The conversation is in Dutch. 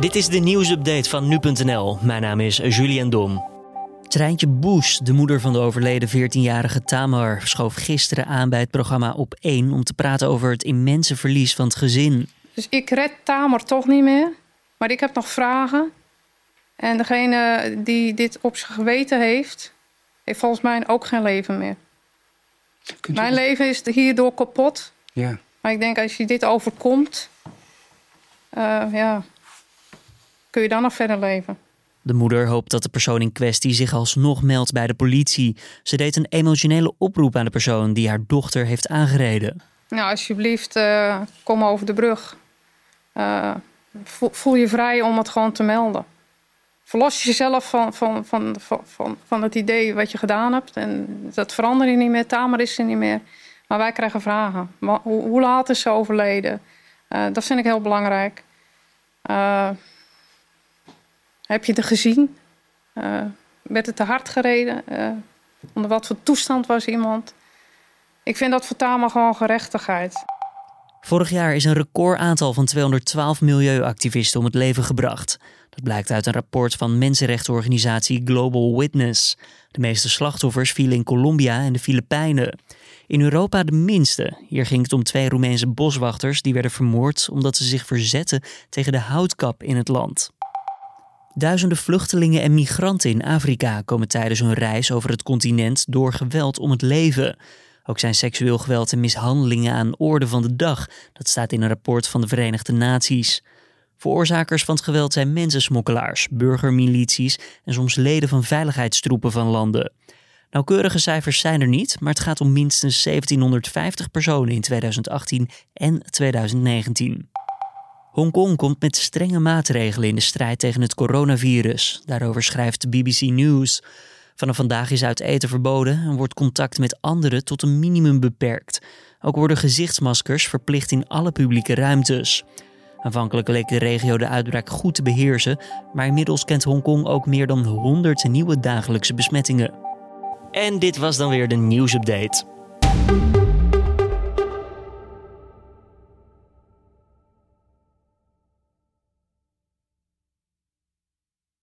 Dit is de nieuwsupdate van nu.nl. Mijn naam is Julian Dom. Treintje Boes, de moeder van de overleden 14-jarige Tamar, schoof gisteren aan bij het programma Op 1 om te praten over het immense verlies van het gezin. Dus ik red Tamer toch niet meer. Maar ik heb nog vragen. En degene die dit op zijn geweten heeft, heeft volgens mij ook geen leven meer. Kunt u- Mijn leven is hierdoor kapot. Ja. Maar ik denk als je dit overkomt, eh, ja, kun je dan nog verder leven. De moeder hoopt dat de persoon in kwestie zich alsnog meldt bij de politie. Ze deed een emotionele oproep aan de persoon die haar dochter heeft aangereden. Nou, alsjeblieft, eh, kom over de brug. Eh, voel, je vrij om het gewoon te melden. Verlos jezelf van, van, van, van, van, van het idee wat je gedaan hebt. En dat verandert je niet meer, Tamer is er niet meer. Maar wij krijgen vragen. Hoe, hoe laat is ze overleden? Eh, dat vind ik heel belangrijk. Heb je het gezien? Eh, werd het te hard gereden? Eh, onder wat voor toestand was iemand? Ik vind dat voor Tamer gewoon gerechtigheid. Vorig jaar is een recordaantal van 212 milieuactivisten om het leven gebracht. Dat blijkt uit een rapport van mensenrechtenorganisatie Global Witness. De meeste slachtoffers vielen in Colombia en de Filipijnen. In Europa de minste. Hier ging het om twee Roemeense boswachters die werden vermoord omdat ze zich verzetten tegen de houtkap in het land. Duizenden vluchtelingen en migranten in Afrika komen tijdens hun reis over het continent door geweld om het leven. Ook zijn seksueel geweld en mishandelingen aan orde van de dag. Dat staat in een rapport van de Verenigde Naties. Veroorzakers van het geweld zijn mensensmokkelaars, burgermilities en soms leden van veiligheidstroepen van landen. Nauwkeurige cijfers zijn er niet, maar het gaat om minstens 1750 personen in 2018 en 2019. Hongkong komt met strenge maatregelen in de strijd tegen het coronavirus. Daarover schrijft BBC News. Vanaf vandaag is uit eten verboden en wordt contact met anderen tot een minimum beperkt. Ook worden gezichtsmaskers verplicht in alle publieke ruimtes. Aanvankelijk leek de regio de uitbraak goed te beheersen, maar inmiddels kent Hongkong ook meer dan 100 nieuwe dagelijkse besmettingen. En dit was dan weer de nieuwsupdate.